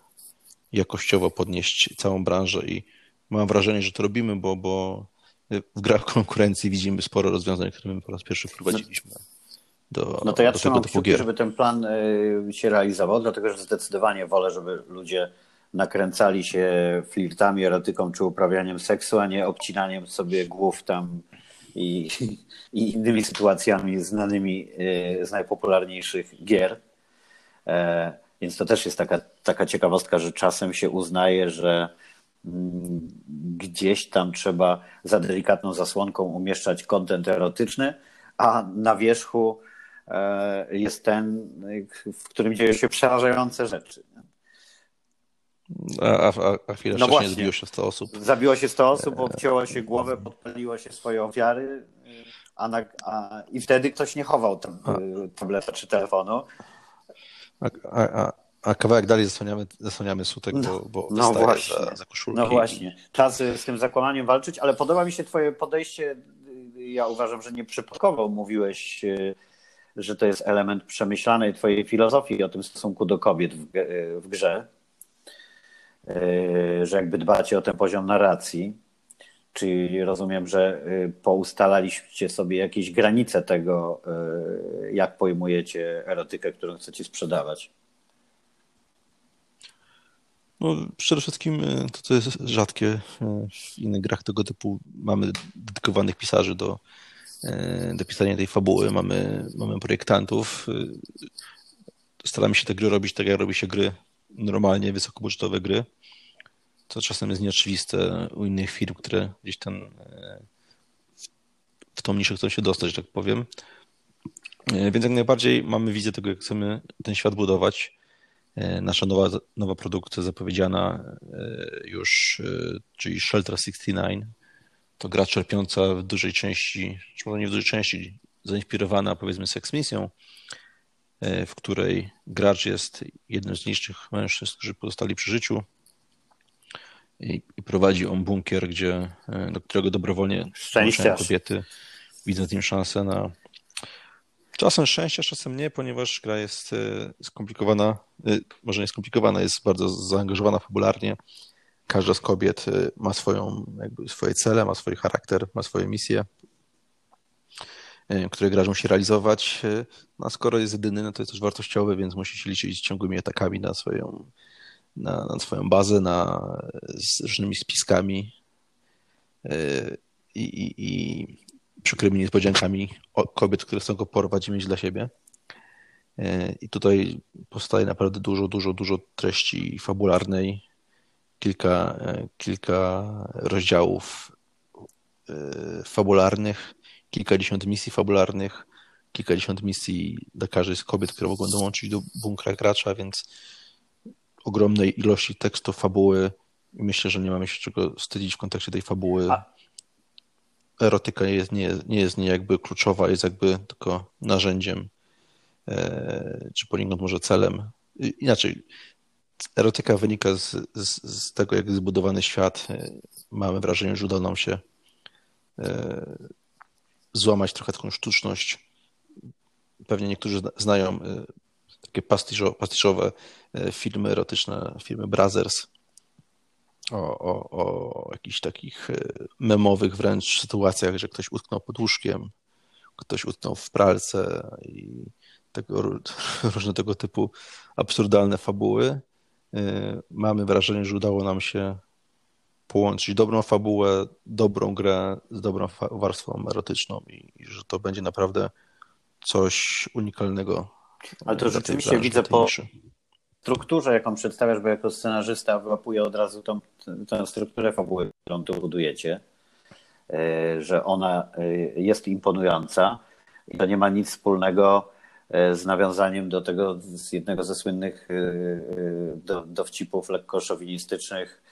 jakościowo podnieść całą branżę i mam wrażenie, że to robimy, bo, bo w grach konkurencji widzimy sporo rozwiązań, które my po raz pierwszy wprowadziliśmy. Do, no to ja do trzymam tego kciuki, żeby ten plan y, się realizował, dlatego że zdecydowanie wolę, żeby ludzie nakręcali się flirtami, erotyką czy uprawianiem seksu, a nie obcinaniem sobie głów tam i, i innymi sytuacjami znanymi y, z najpopularniejszych gier. E, więc to też jest taka, taka ciekawostka, że czasem się uznaje, że gdzieś tam trzeba za delikatną zasłonką umieszczać kontent erotyczny, a na wierzchu e, jest ten, w którym dzieją się przerażające rzeczy. A, a, a chwilę no wcześniej zabiło się 100 osób. Zabiło się 100 osób, obcięło się głowę, podpaliło się swoje ofiary, a, na, a i wtedy ktoś nie chował tam, tableta czy telefonu, a, a, a kawałek dalej zasłaniamy, zasłaniamy sutek, no, bo, bo no właśnie. Za, za koszulki. No właśnie. Czas z tym zakłamaniem walczyć, ale podoba mi się twoje podejście. Ja uważam, że nieprzypadkowo mówiłeś, e, że to jest element przemyślanej twojej filozofii o tym stosunku do kobiet w, e, w grze. Że jakby dbacie o ten poziom narracji. Czyli rozumiem, że poustalaliście sobie jakieś granice tego, jak pojmujecie erotykę, którą chcecie sprzedawać. No, przede wszystkim e, to, co jest rzadkie e, w innych grach tego typu, mamy dedykowanych pisarzy do, e, do pisania tej fabuły, mamy, mamy projektantów. Staramy się te gry robić tak, jak robi się gry normalnie, wysokobudżetowe gry, co czasem jest nieoczywiste u innych firm, które gdzieś tam w tą niszę chcą się dostać, że tak powiem. Więc jak najbardziej mamy wizję tego, jak chcemy ten świat budować nasza nowa, nowa produkcja zapowiedziana e, już, e, czyli Shelter 69, to gra czerpiąca w dużej części, czy może nie w dużej części, zainspirowana powiedzmy Sex Misją, w której gracz jest jednym z niższych mężczyzn, którzy pozostali przy życiu i, i prowadzi on bunkier, gdzie, do którego dobrowolnie kobiety, widząc im szansę na czasem szczęścia, czasem nie, ponieważ gra jest skomplikowana, może nie skomplikowana, jest bardzo zaangażowana fabularnie. Każda z kobiet ma swoją, swoje cele, ma swój charakter, ma swoje misje które gracz musi realizować. No, a skoro jest jedyny, no to jest też wartościowy, więc musi się liczyć z ciągłymi atakami na swoją, na, na swoją bazę, na, z różnymi spiskami i, i, i przykrymi niespodziankami kobiet, które chcą go porwać i mieć dla siebie. I tutaj powstaje naprawdę dużo, dużo, dużo treści fabularnej, kilka, kilka rozdziałów fabularnych, kilkadziesiąt misji fabularnych, kilkadziesiąt misji dla każdej z kobiet, które mogą dołączyć do bunkra gracza, więc ogromnej ilości tekstu, fabuły. Myślę, że nie mamy się czego wstydzić w kontekście tej fabuły. A. Erotyka jest, nie, nie jest nie jakby kluczowa, jest jakby tylko narzędziem, e, czy poniekąd może celem. Inaczej, erotyka wynika z, z, z tego, jak zbudowany świat. E, mamy wrażenie, że uda nam się e, złamać trochę taką sztuczność. Pewnie niektórzy znają y, takie pastiszowe y, filmy erotyczne, filmy Brothers o, o, o jakichś takich y, memowych wręcz sytuacjach, że ktoś utknął pod łóżkiem, ktoś utknął w pralce i tego, różne tego typu absurdalne fabuły. Mamy wrażenie, że udało nam się połączyć dobrą fabułę, dobrą grę z dobrą warstwą erotyczną i, i że to będzie naprawdę coś unikalnego. Ale to rzeczywiście widzę po strukturze, jaką przedstawiasz, bo jako scenarzysta wyłapuję od razu tą, tę strukturę fabuły, którą tu budujecie, e, że ona e, jest imponująca i to nie ma nic wspólnego e, z nawiązaniem do tego, z jednego ze słynnych do, dowcipów lekko szowinistycznych,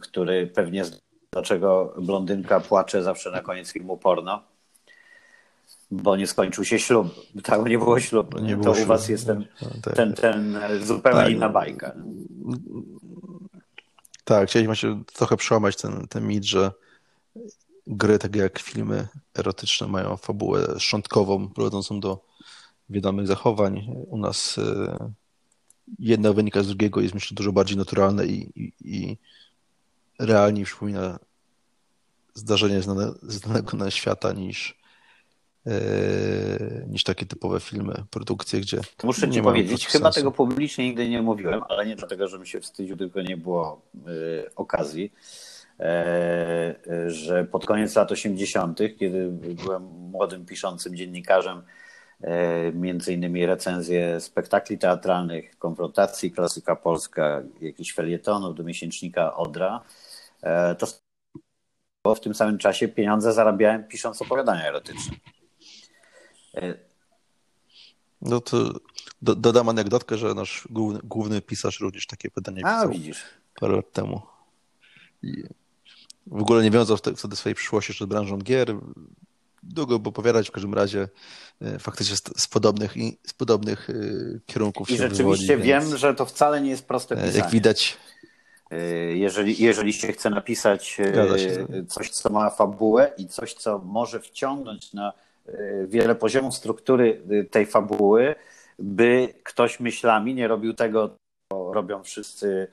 który pewnie dlaczego blondynka płacze zawsze na koniec filmu porno, bo nie skończył się ślub. Tak, nie było ślubu. Nie to było u was jest ten, no, tak. ten, ten zupełnie tak. inna bajka. Tak, chcieliśmy się trochę przełamać ten, ten mit, że gry, tak jak filmy erotyczne, mają fabułę szczątkową, prowadzącą do wiadomych zachowań. U nas y, jedna wynika z drugiego, jest myślę dużo bardziej naturalne i, i, i realniej przypomina zdarzenie znane, znanego na świata niż, niż takie typowe filmy, produkcje, gdzie. To muszę ci powiedzieć, chyba sensu. tego publicznie nigdy nie mówiłem, ale nie dlatego, że mi się wstydził, tylko nie było yy, okazji. Yy, że pod koniec lat 80., kiedy byłem młodym piszącym dziennikarzem, między innymi recenzje spektakli teatralnych, konfrontacji, klasyka polska, jakichś felietonów do miesięcznika Odra, to w tym samym czasie pieniądze zarabiałem pisząc opowiadania erotyczne. E, no to do, dodam anegdotkę, że nasz główny, główny pisarz również takie wydanie A, pisał widzisz. parę lat temu. I w ogóle nie wiązał wtedy swojej przyszłości jeszcze z branżą gier. Długo by opowiadać w każdym razie e, faktycznie z, podobnych, z podobnych kierunków I się rzeczywiście wywodzi, wiem, że to wcale nie jest proste pisanie. Jak widać, jeżeli, jeżeli się chce napisać e, coś, co ma fabułę i coś, co może wciągnąć na e, wiele poziomów struktury e, tej fabuły, by ktoś myślami nie robił tego, co robią wszyscy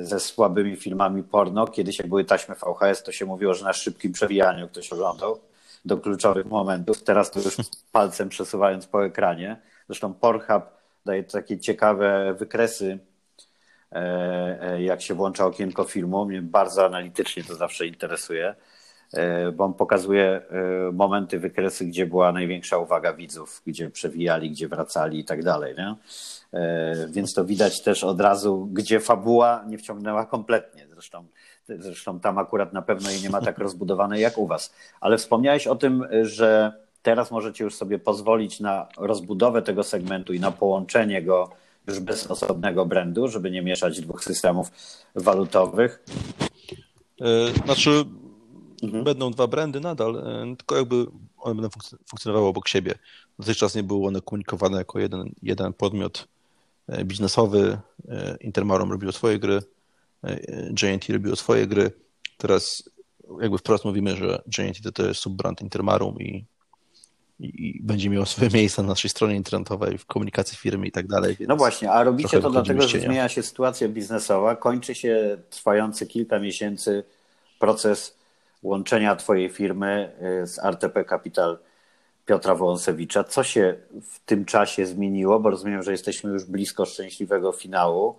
ze słabymi filmami porno. Kiedyś jak były taśmy VHS, to się mówiło, że na szybkim przewijaniu ktoś oglądał do kluczowych momentów. Teraz to już palcem przesuwając po ekranie. Zresztą Pornhub daje takie ciekawe wykresy E, e, jak się włącza okienko filmu. Mnie bardzo analitycznie to zawsze interesuje, bo on pokazuje momenty, wykresy, gdzie była największa uwaga widzów, gdzie przewijali, gdzie wracali i tak dalej. Nie? Więc to widać też od razu, gdzie fabuła nie wciągnęła kompletnie. Zresztą, zresztą tam akurat na pewno jej nie ma tak rozbudowanej jak u Was. Ale wspomniałeś o tym, że teraz możecie już sobie pozwolić na rozbudowę tego segmentu i na połączenie go już bez osobnego brandu, żeby nie mieszać dwóch systemów walutowych? E, znaczy, mhm. będą dwa brandy nadal, e, tylko jakby one będą funkcjonowały obok siebie. Dotychczas nie były one komunikowane jako jeden, jeden podmiot e, biznesowy. Intermarum robiło swoje gry, JNT robiło swoje gry. Teraz jakby wprost mówimy, że JNT to jest subbrand Intermarum i, i, i będzie miało swoje miejsce na naszej stronie internetowej, w komunikacji firmy i tak dalej. No właśnie, a robicie to dlatego, że zmienia się sytuacja biznesowa, kończy się trwający kilka miesięcy proces łączenia Twojej firmy y, z RTP Capital Piotra Wąsewicza. Co się w tym czasie zmieniło? Bo rozumiem, że jesteśmy już blisko szczęśliwego finału.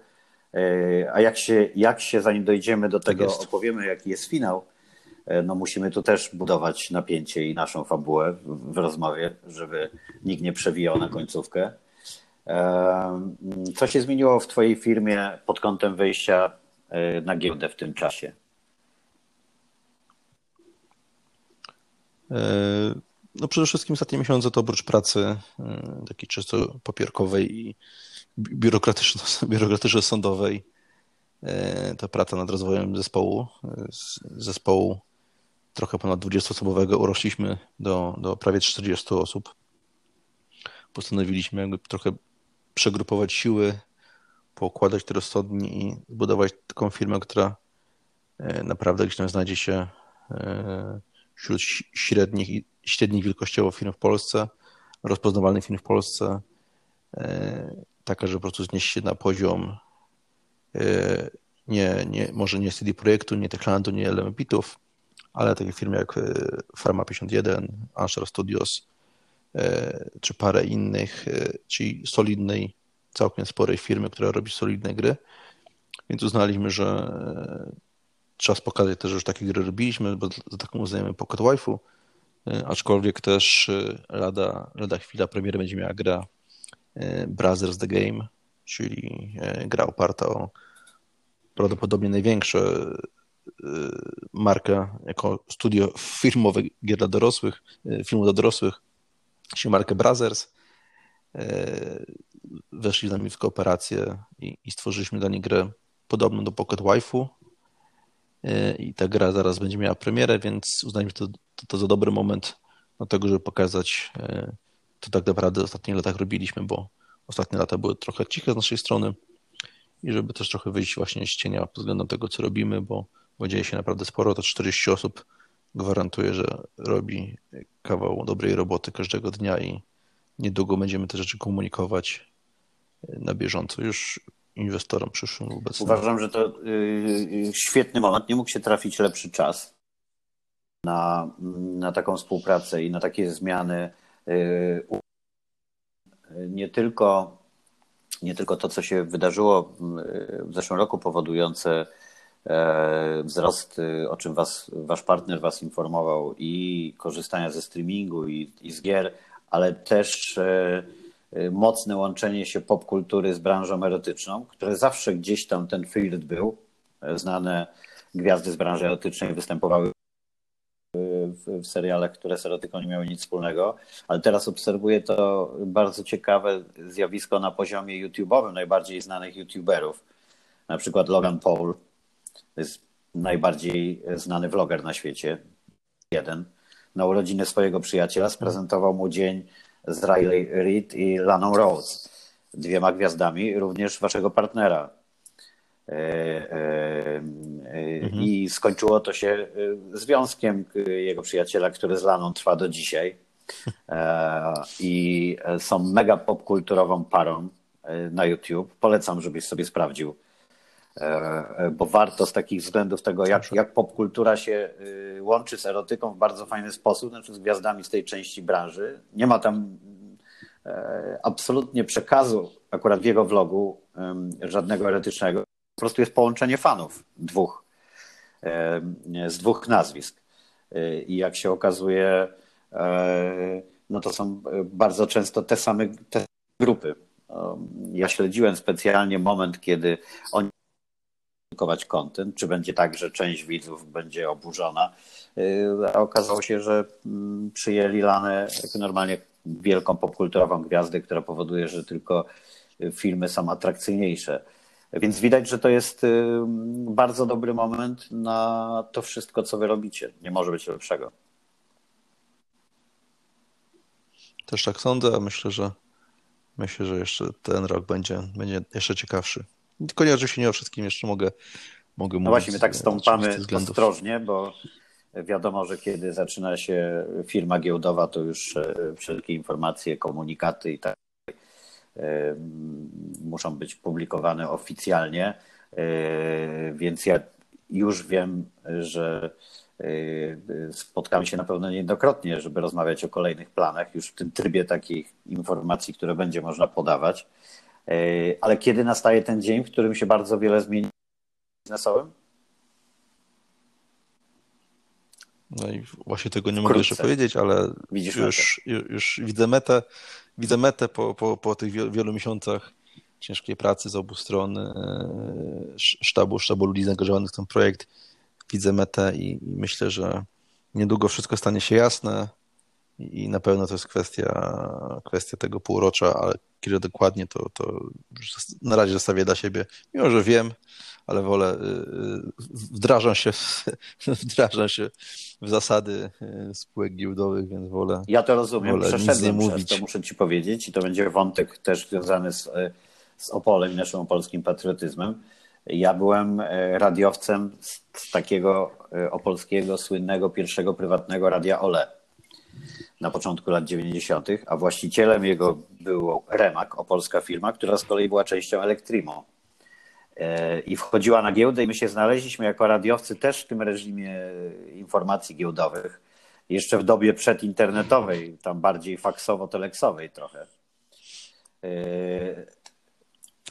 Y, a jak się, jak się zanim dojdziemy do tego, tak opowiemy, jaki jest finał, y, no musimy tu też budować napięcie i naszą fabułę w, w rozmowie, żeby nikt nie przewijał na końcówkę. Co się zmieniło w Twojej firmie pod kątem wejścia na giełdę w tym czasie? No przede wszystkim ostatnie miesiące to oprócz pracy e, takiej czysto papierkowej i biurokratyczno-sądowej e, to praca nad rozwojem zespołu. Z zespołu trochę ponad 20-osobowego urośliśmy do, do prawie 40 osób. Postanowiliśmy jakby trochę przegrupować siły, poukładać te rozsądni i zbudować taką firmę, która naprawdę gdzieś tam znajdzie się wśród średnich, średnich wielkościowo firm w Polsce, rozpoznawalnych firm w Polsce, e, taka, że po prostu znieść się na poziom e, nie, nie, może nie CD Projektu, nie Techlandu, nie Elementów, ale takie firmy jak e, Pharma 51, Ansher Studios, czy parę innych, czyli solidnej, całkiem sporej firmy, która robi solidne gry. Więc uznaliśmy, że czas pokazać też, że już takie gry robiliśmy, bo za taką uznajemy Pocket Wife'u, e, aczkolwiek też e, lada, lada chwila premiery będzie miała gra e, Brothers The Game, czyli gra oparta o prawdopodobnie największe markę jako studio firmowe gier dla dorosłych, filmu dla dorosłych, czyli markę Brothers. Weszli z nami w kooperację i, i stworzyliśmy dla nich grę podobną do Pocket Wife'u, i ta gra zaraz będzie miała premierę, więc uznajmy to, to, to za dobry moment do tego, żeby pokazać, e, co tak naprawdę w ostatnich latach robiliśmy, bo ostatnie lata były trochę ciche z naszej strony i żeby też trochę wyjść właśnie z cienia pod względem tego, co robimy, bo, bo dzieje się naprawdę sporo. To 40 osób gwarantuje, że robi kawał dobrej roboty każdego dnia i niedługo będziemy te rzeczy komunikować na bieżąco. Już inwestorom przyszłym obecnym. Uważam, że to y, y, świetny moment. Nie mógł się trafić lepszy czas na, na taką współpracę i na takie zmiany. Y, nie tylko, nie tylko to, co się wydarzyło w zeszłym roku, powodujące e, wzrost, o czym was, wasz partner was informował, i korzystania ze streamingu, i, i z gier, ale też e, mocne łączenie się popkultury z branżą erotyczną, które zawsze gdzieś tam ten field był. E, znane gwiazdy z branży erotycznej występowały w, w serialach, które z erotyką nie miały nic wspólnego, ale teraz obserwuję to bardzo ciekawe zjawisko na poziomie YouTube'owym najbardziej znanych YouTuberów. Na przykład Logan Paul, jest najbardziej znany vloger na świecie, jeden. Na urodziny swojego przyjaciela sprezentował mu dzień z Riley Reid i Laną Rose, dwiema gwiazdami, również waszego partnera. E, e, e, mhm. I skończyło to się związkiem jego przyjaciela, który z Laną trwa do dzisiaj. I są mega popkulturową parą na YouTube. Polecam, żebyś sobie sprawdził bo warto z takich względów tego, jak, jak popkultura się łączy z erotyką w bardzo fajny sposób, znaczy z gwiazdami z tej części branży. Nie ma tam e, absolutnie przekazu akurat w jego vlogu żadnego erotycznego. Po prostu jest połączenie fanów dwóch, z dwóch nazwisk. E, I jak się okazuje, e, no to są bardzo często te same te grupy. Ja śledziłem specjalnie moment, kiedy oni produkować content, czy będzie tak, że część widzów będzie oburzona. Y, a okazało się, że mm, przyjęli Lanę normalnie wielką popkulturową gwiazdę, która powoduje, że tylko filmy są atrakcyjniejsze. Więc widać, że to jest y, bardzo dobry moment na to wszystko, co wy robicie. Nie może być lepszego. Też tak sądzę, a myślę, że myślę, że jeszcze ten rok będzie, będzie jeszcze ciekawszy. Tylko nie, oczywiście nie o wszystkim jeszcze mogę mogę no mówić. No właśnie, my tak stąpamy ostrożnie, bo wiadomo, że kiedy zaczyna się firma giełdowa, to już wszelkie informacje, komunikaty i tak muszą być publikowane oficjalnie, więc ja już wiem, że spotkamy się na pewno niejednokrotnie, żeby rozmawiać o kolejnych planach, już w tym trybie takich informacji, które będzie można podawać. Ale kiedy nastaje ten dzień, w którym się bardzo wiele zmieni biznesowym? No i właśnie tego nie mogę jeszcze powiedzieć, ale Widzisz już, już, już, widzę metę, widzę metę po, po, po tych wielu miesiącach ciężkiej pracy z obu stron e, sztabu, sztabu ludzi zaangażowanych w ten projekt. Widzę metę i, i myślę, że niedługo wszystko stanie się jasne i na pewno to jest kwestia, kwestia tego półrocza, ale kiedy dokładnie to, to na razie zostawię dla siebie, mimo że wiem, ale wolę, y, y, wdrażam się, w, wdrażam się w zasady y, spółek giełdowych, więc wolę. Ja to rozumiem, wolę przeszedłem nie mówić. to, muszę ci powiedzieć, i to będzie wątek też związany z, z Opolem i naszym opolskim patriotyzmem. Ja byłem radiowcem z takiego opolskiego, słynnego pierwszego prywatnego radia OLE na początku lat 90., a właścicielem jego był Remak, opolska firma, która z kolei była częścią Elektrimo. E, i wchodziła na giełdę i my się znaleźliśmy jako radiowcy też w tym reżimie informacji giełdowych. Jeszcze w dobie przedinternetowej, tam bardziej faksowo-teleksowej trochę. E,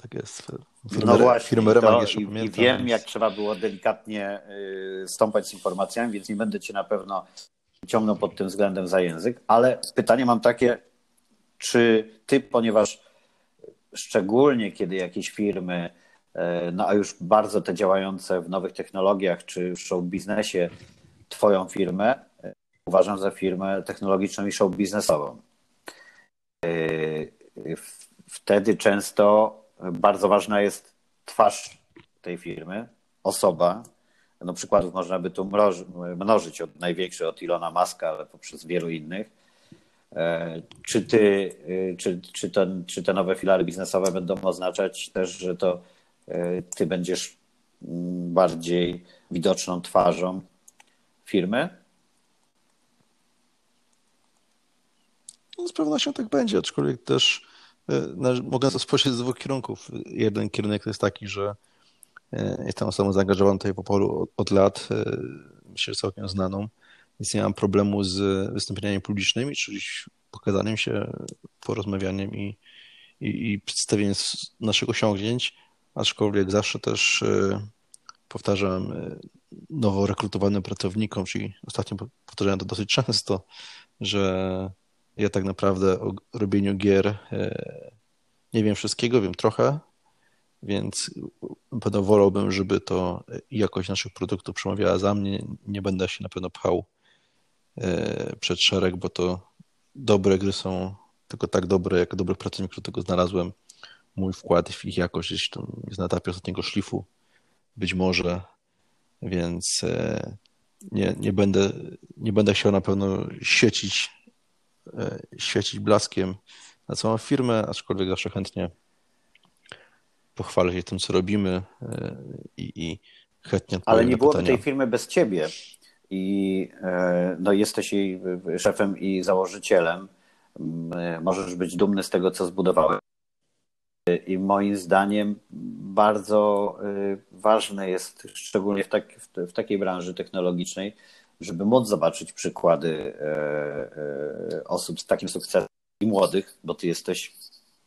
tak jest. Firmy, no właśnie, firmy to, i, i wiem, jak trzeba było delikatnie e, stąpać z informacjami, więc nie będę cię na pewno ciągnął pod tym względem za język, ale pytanie mam takie, czy ty, ponieważ szczególnie kiedy jakieś firmy E, no a już bardzo te działające w nowych technologiach czy w show biznesie Twoją firmę e, uważam za firmę technologiczną i show biznesową. E, wtedy często bardzo ważna jest twarz tej firmy, osoba. No przykładów można by tu mnożyć od największych, od Ilona Maska, ale poprzez wielu innych. Czy, ty, czy, czy, ten, czy te nowe filary biznesowe będą oznaczać też, że to E, ty będziesz mm, bardziej widoczną twarzą firmy? No, z pewnością tak będzie, aczkolwiek też e, mogę to spojrzeć z dwóch kierunków. Jeden kierunek to jest taki, że e, jestem osobą zaangażowaną tutaj po polu od, lat, myślę, że całkiem znaną, więc nie mam problemu z wystąpieniami publicznymi, czyli pokazaniem się, porozmawianiem i, i, i przedstawieniem naszych osiągnięć aczkolwiek zawsze też e, powtarzam e, nowo rekrutowanym pracownikom, czyli ostatnio powtarzałem to dosyć często, że ja tak naprawdę o robieniu gier e, nie wiem wszystkiego, wiem trochę, więc pewno wolałbym, żeby to jakość naszych produktów przemawiała za mnie. Nie będę się na pewno pchał przed szereg, bo to dobre gry są tylko tak dobre, jak dobry pracownik, tego znalazłem mój wkład w ich jakość tam jest na etapie ostatniego szlifu, być może, więc e, nie, nie, będę, nie będę chciał na pewno świecić, e, świecić blaskiem na całą firmę, aczkolwiek zawsze chętnie pochwalę się tym, co robimy e, i, i chętnie Ale nie byłoby tej firmy bez ciebie i no, jesteś jej szefem i założycielem. Możesz być dumny z tego, co zbudowałeś. I moim zdaniem bardzo ważne jest, szczególnie w, tak, w, takiej branży technologicznej, żeby móc zobaczyć przykłady e, e, osób z takim sukcesem i młodych, bo ty jesteś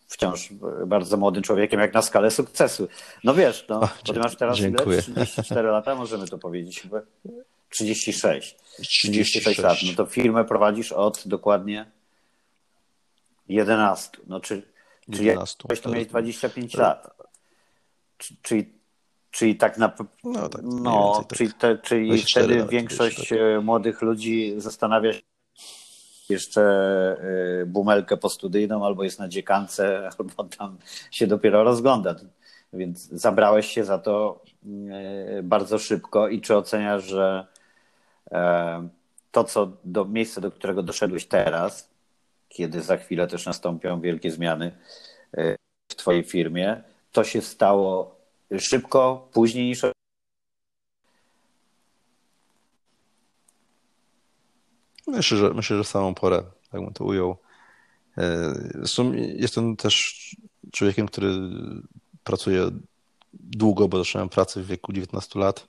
wciąż bardzo młodym człowiekiem, jak na skalę sukcesu. No wiesz, no, bo ty masz teraz Dziękuję. 34 lata, możemy to powiedzieć chyba. 36. 36 lat. No to firmę prowadzisz od dokładnie 11. No czy Czyli 11. jak to mieć 25 lat. Czyli, czyli tak na. No, tak, no tak. czyli, te, czyli wtedy większość. E, młodych ludzi zastanawia się jeszcze e, bumelkę postudyjną, albo jest na dziekance, albo tam się dopiero rozgląda. Więc zabrałeś się za to e, bardzo szybko i czy oceniasz, że to, co do miejsca, do którego doszedłeś teraz, kiedy za chwilę też nastąpią wielkie zmiany e, w Twojej firmie. To się stało szybko, później niż Myślę, że, myślę, że samą porę, tak bym to ujął. E, jestem też człowiekiem, który pracuje długo, bo zacząłem pracę w wieku 19 lat.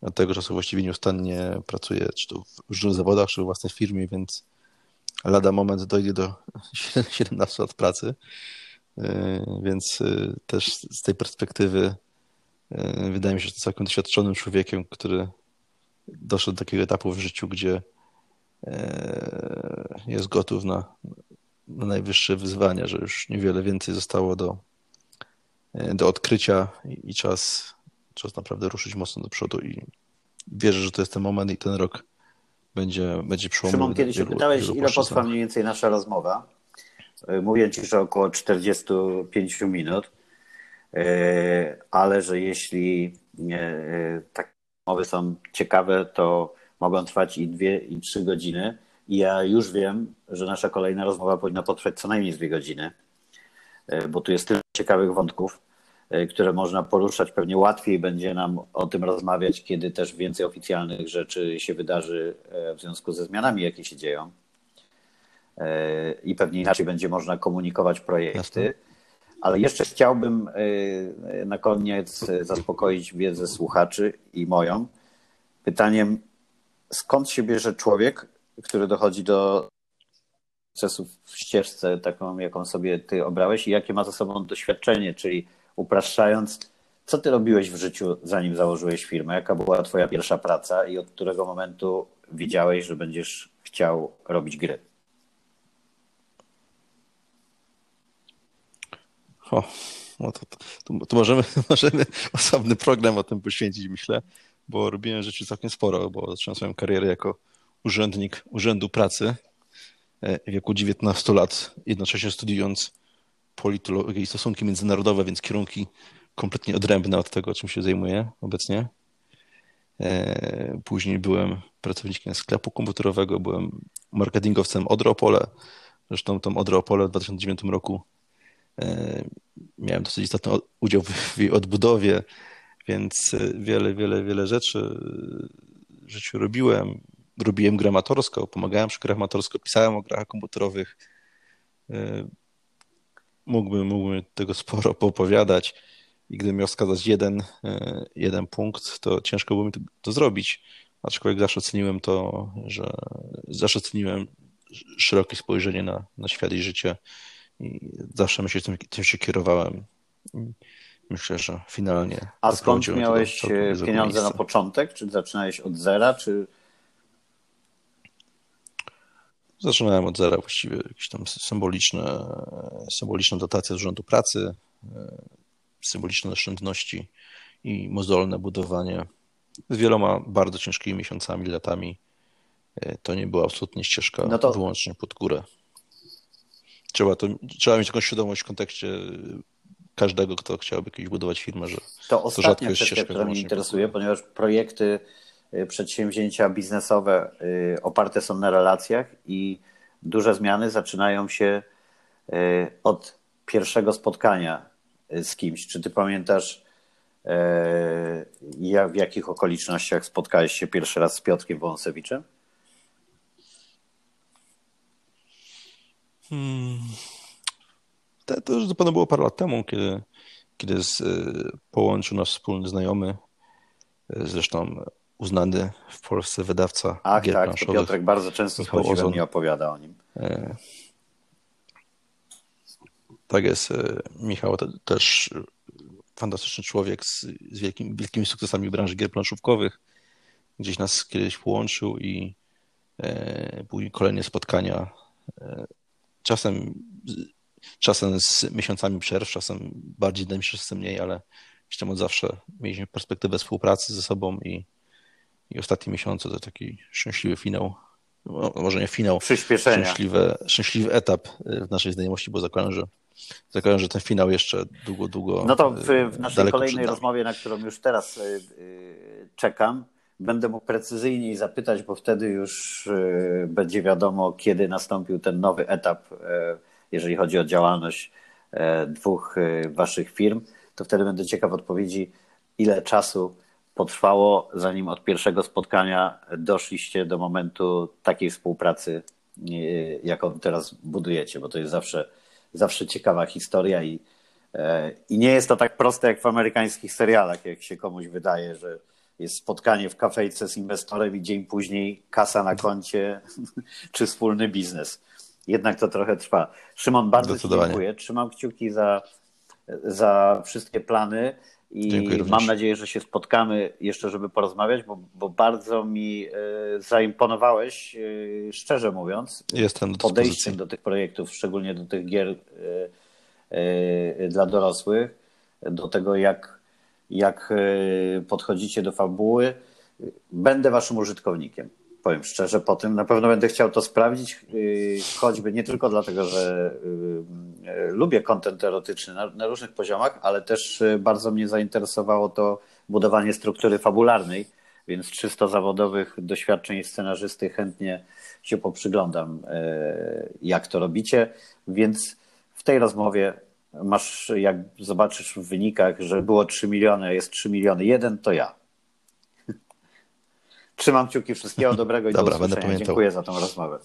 Od tego czasu właściwie nieustannie pracuję, czy to w różnych zawodach, czy w własnej firmie, więc lada moment dojdzie do 17 lat pracy. E, więc e, też z tej perspektywy wydaje mi się, że to całkiem doświadczonym człowiekiem, który doszedł do takiego etapu w życiu, gdzie jest gotów na, na najwyższe wyzwania, że już niewiele więcej zostało do, do odkrycia i czas, czas naprawdę ruszyć mocno do przodu i wierzę, że to jest ten moment i ten rok będzie, będzie przełomowy. Szymon, kiedyś wielu, pytałeś, wielu ile potrwa mniej więcej nasza rozmowa. Mówię Ci, że około 45 minut, e, ale że jeśli e, takie rozmowy są ciekawe, to mogą trwać i dwie, i trzy godziny. I ja już wiem, że nasza kolejna rozmowa powinna potrwać co najmniej dwie godziny, e, bo tu jest tyle ciekawych wątków, e, które można poruszać. Pewnie łatwiej będzie nam o tym rozmawiać, kiedy też więcej oficjalnych rzeczy się wydarzy e, w związku ze zmianami, jakie się dzieją. I pewnie inaczej będzie można komunikować projekty. Ale jeszcze chciałbym na koniec zaspokoić wiedzę słuchaczy i moją pytaniem, skąd się bierze człowiek, który dochodzi do sukcesu w ścieżce taką, jaką sobie ty obrałeś i jakie ma za sobą doświadczenie, czyli upraszczając, co ty robiłeś w życiu, zanim założyłeś firmę? Jaka była twoja pierwsza praca i od którego momentu widziałeś, że będziesz chciał robić gry? O, no to, to, to, możemy, możemy osobny program o tym poświęcić, myślę, bo robiłem rzeczy całkiem sporo, bo zacząłem swoją karierę jako urzędnik Urzędu Pracy e, w wieku 19 lat, jednocześnie studiując politologię i stosunki międzynarodowe, więc kierunki kompletnie odrębne od tego, czym się zajmuję obecnie. E, później byłem pracownikiem sklepu komputerowego, byłem marketingowcem Odropole. Zresztą tam Odropole w 2009 roku e, miałem dosyć istotny udział w jej odbudowie, więc wiele, wiele, wiele rzeczy w życiu robiłem robiłem grę amatorską, pomagałem przy grach amatorsko, pisałem o grach komputerowych. E, mógłbym, mógłbym tego sporo poopowiadać i gdybym miał wskazać jeden, jeden punkt, to ciężko było mi to, to zrobić. Aczkolwiek zawsze ceniłem to, że zawsze ceniłem szerokie spojrzenie na, na świat i życie i zawsze myślę, tym, tym się kierowałem. Myślę, że finalnie. A skąd miałeś pieniądze na początek? Czy zaczynałeś od zera, czy Zaczynałem od zera właściwie, jakieś tam symboliczne, symboliczna dotacja z Urzędu Pracy, e, symboliczne oszczędności i mozolne budowanie z wieloma bardzo ciężkimi miesiącami, latami. E, to nie była absolutnie ścieżka no to... wyłącznie pod górę. Trzeba, to, trzeba mieć taką świadomość w kontekście każdego, kto chciałby kiedyś budować firmę, że to, to rzadko jest ścieżka, która mnie interesuje, ponieważ projekty Y, przedsięwzięcia biznesowe y, oparte są na relacjach i duże zmiany zaczynają się y, od pierwszego spotkania z kimś. Czy ty pamiętasz, w jakich okolicznościach spotkałeś się pierwszy raz z Piotrkiem Wąsewiczem? Hmm. To, to już zapewne było parę lat temu, kiedy, kiedy z, połączył nas wspólny znajomy, zresztą uznany w Polsce wydawca Ach, gier tak, to Piotrek bardzo często z podziwem mi opowiada o nim. E, tak jest. E, Michał też fantastyczny człowiek z, z wielkim, wielkimi sukcesami w branży gier planszówkowych. Gdzieś nas kiedyś połączył i e, były kolejne spotkania. E, czasem, czasem z miesiącami przerw, czasem bardziej dajmy się mniej, ale gdzieś tam od zawsze mieliśmy perspektywę współpracy ze sobą i i ostatnie miesiące to taki szczęśliwy finał, no, może nie finał, szczęśliwy, szczęśliwy etap w naszej znajomości, bo zakładam, że zakładam, że ten finał jeszcze długo, długo. No to w, w naszej kolejnej rozmowie, na którą już teraz y, y, czekam, będę mógł precyzyjniej zapytać, bo wtedy już y, będzie wiadomo, kiedy nastąpił ten nowy etap, jeżeli chodzi o działalność dwóch waszych firm. To wtedy będę ciekaw odpowiedzi, ile czasu potrwało, zanim od pierwszego spotkania doszliście do momentu takiej współpracy, jaką teraz budujecie, bo to jest zawsze, zawsze ciekawa historia i, i nie jest to tak proste jak w amerykańskich serialach, jak się komuś wydaje, że jest spotkanie w kafejce z inwestorem i dzień później kasa na koncie czy wspólny biznes. Jednak to trochę trwa. Szymon, bardzo Ci dziękuję. Trzymam kciuki za, za wszystkie plany i mam nadzieję, że się spotkamy jeszcze, żeby porozmawiać, bo, bo bardzo mi y, zaimponowałeś, y, szczerze mówiąc, Jestem do podejściem do tych projektów, szczególnie do tych gier y, dla dorosłych, do tego, jak jak e, podchodzicie do fabuły. Będę waszym użytkownikiem. Powiem szczerze, po tym na pewno będę chciał to sprawdzić, e, choćby nie tylko dlatego, że e, lubię kontent erotyczny na, na różnych poziomach, ale też bardzo mnie zainteresowało to budowanie struktury fabularnej, więc 300 zawodowych doświadczeń scenarzysty chętnie się poprzyglądam, jak to robicie, więc w tej rozmowie masz, jak zobaczysz w wynikach, że było 3 miliony, jest 3 miliony jeden, to ja. Trzymam kciuki, wszystkiego dobrego i Dobra, do usłyszenia. będę pamiętał. Dziękuję za tą rozmowę.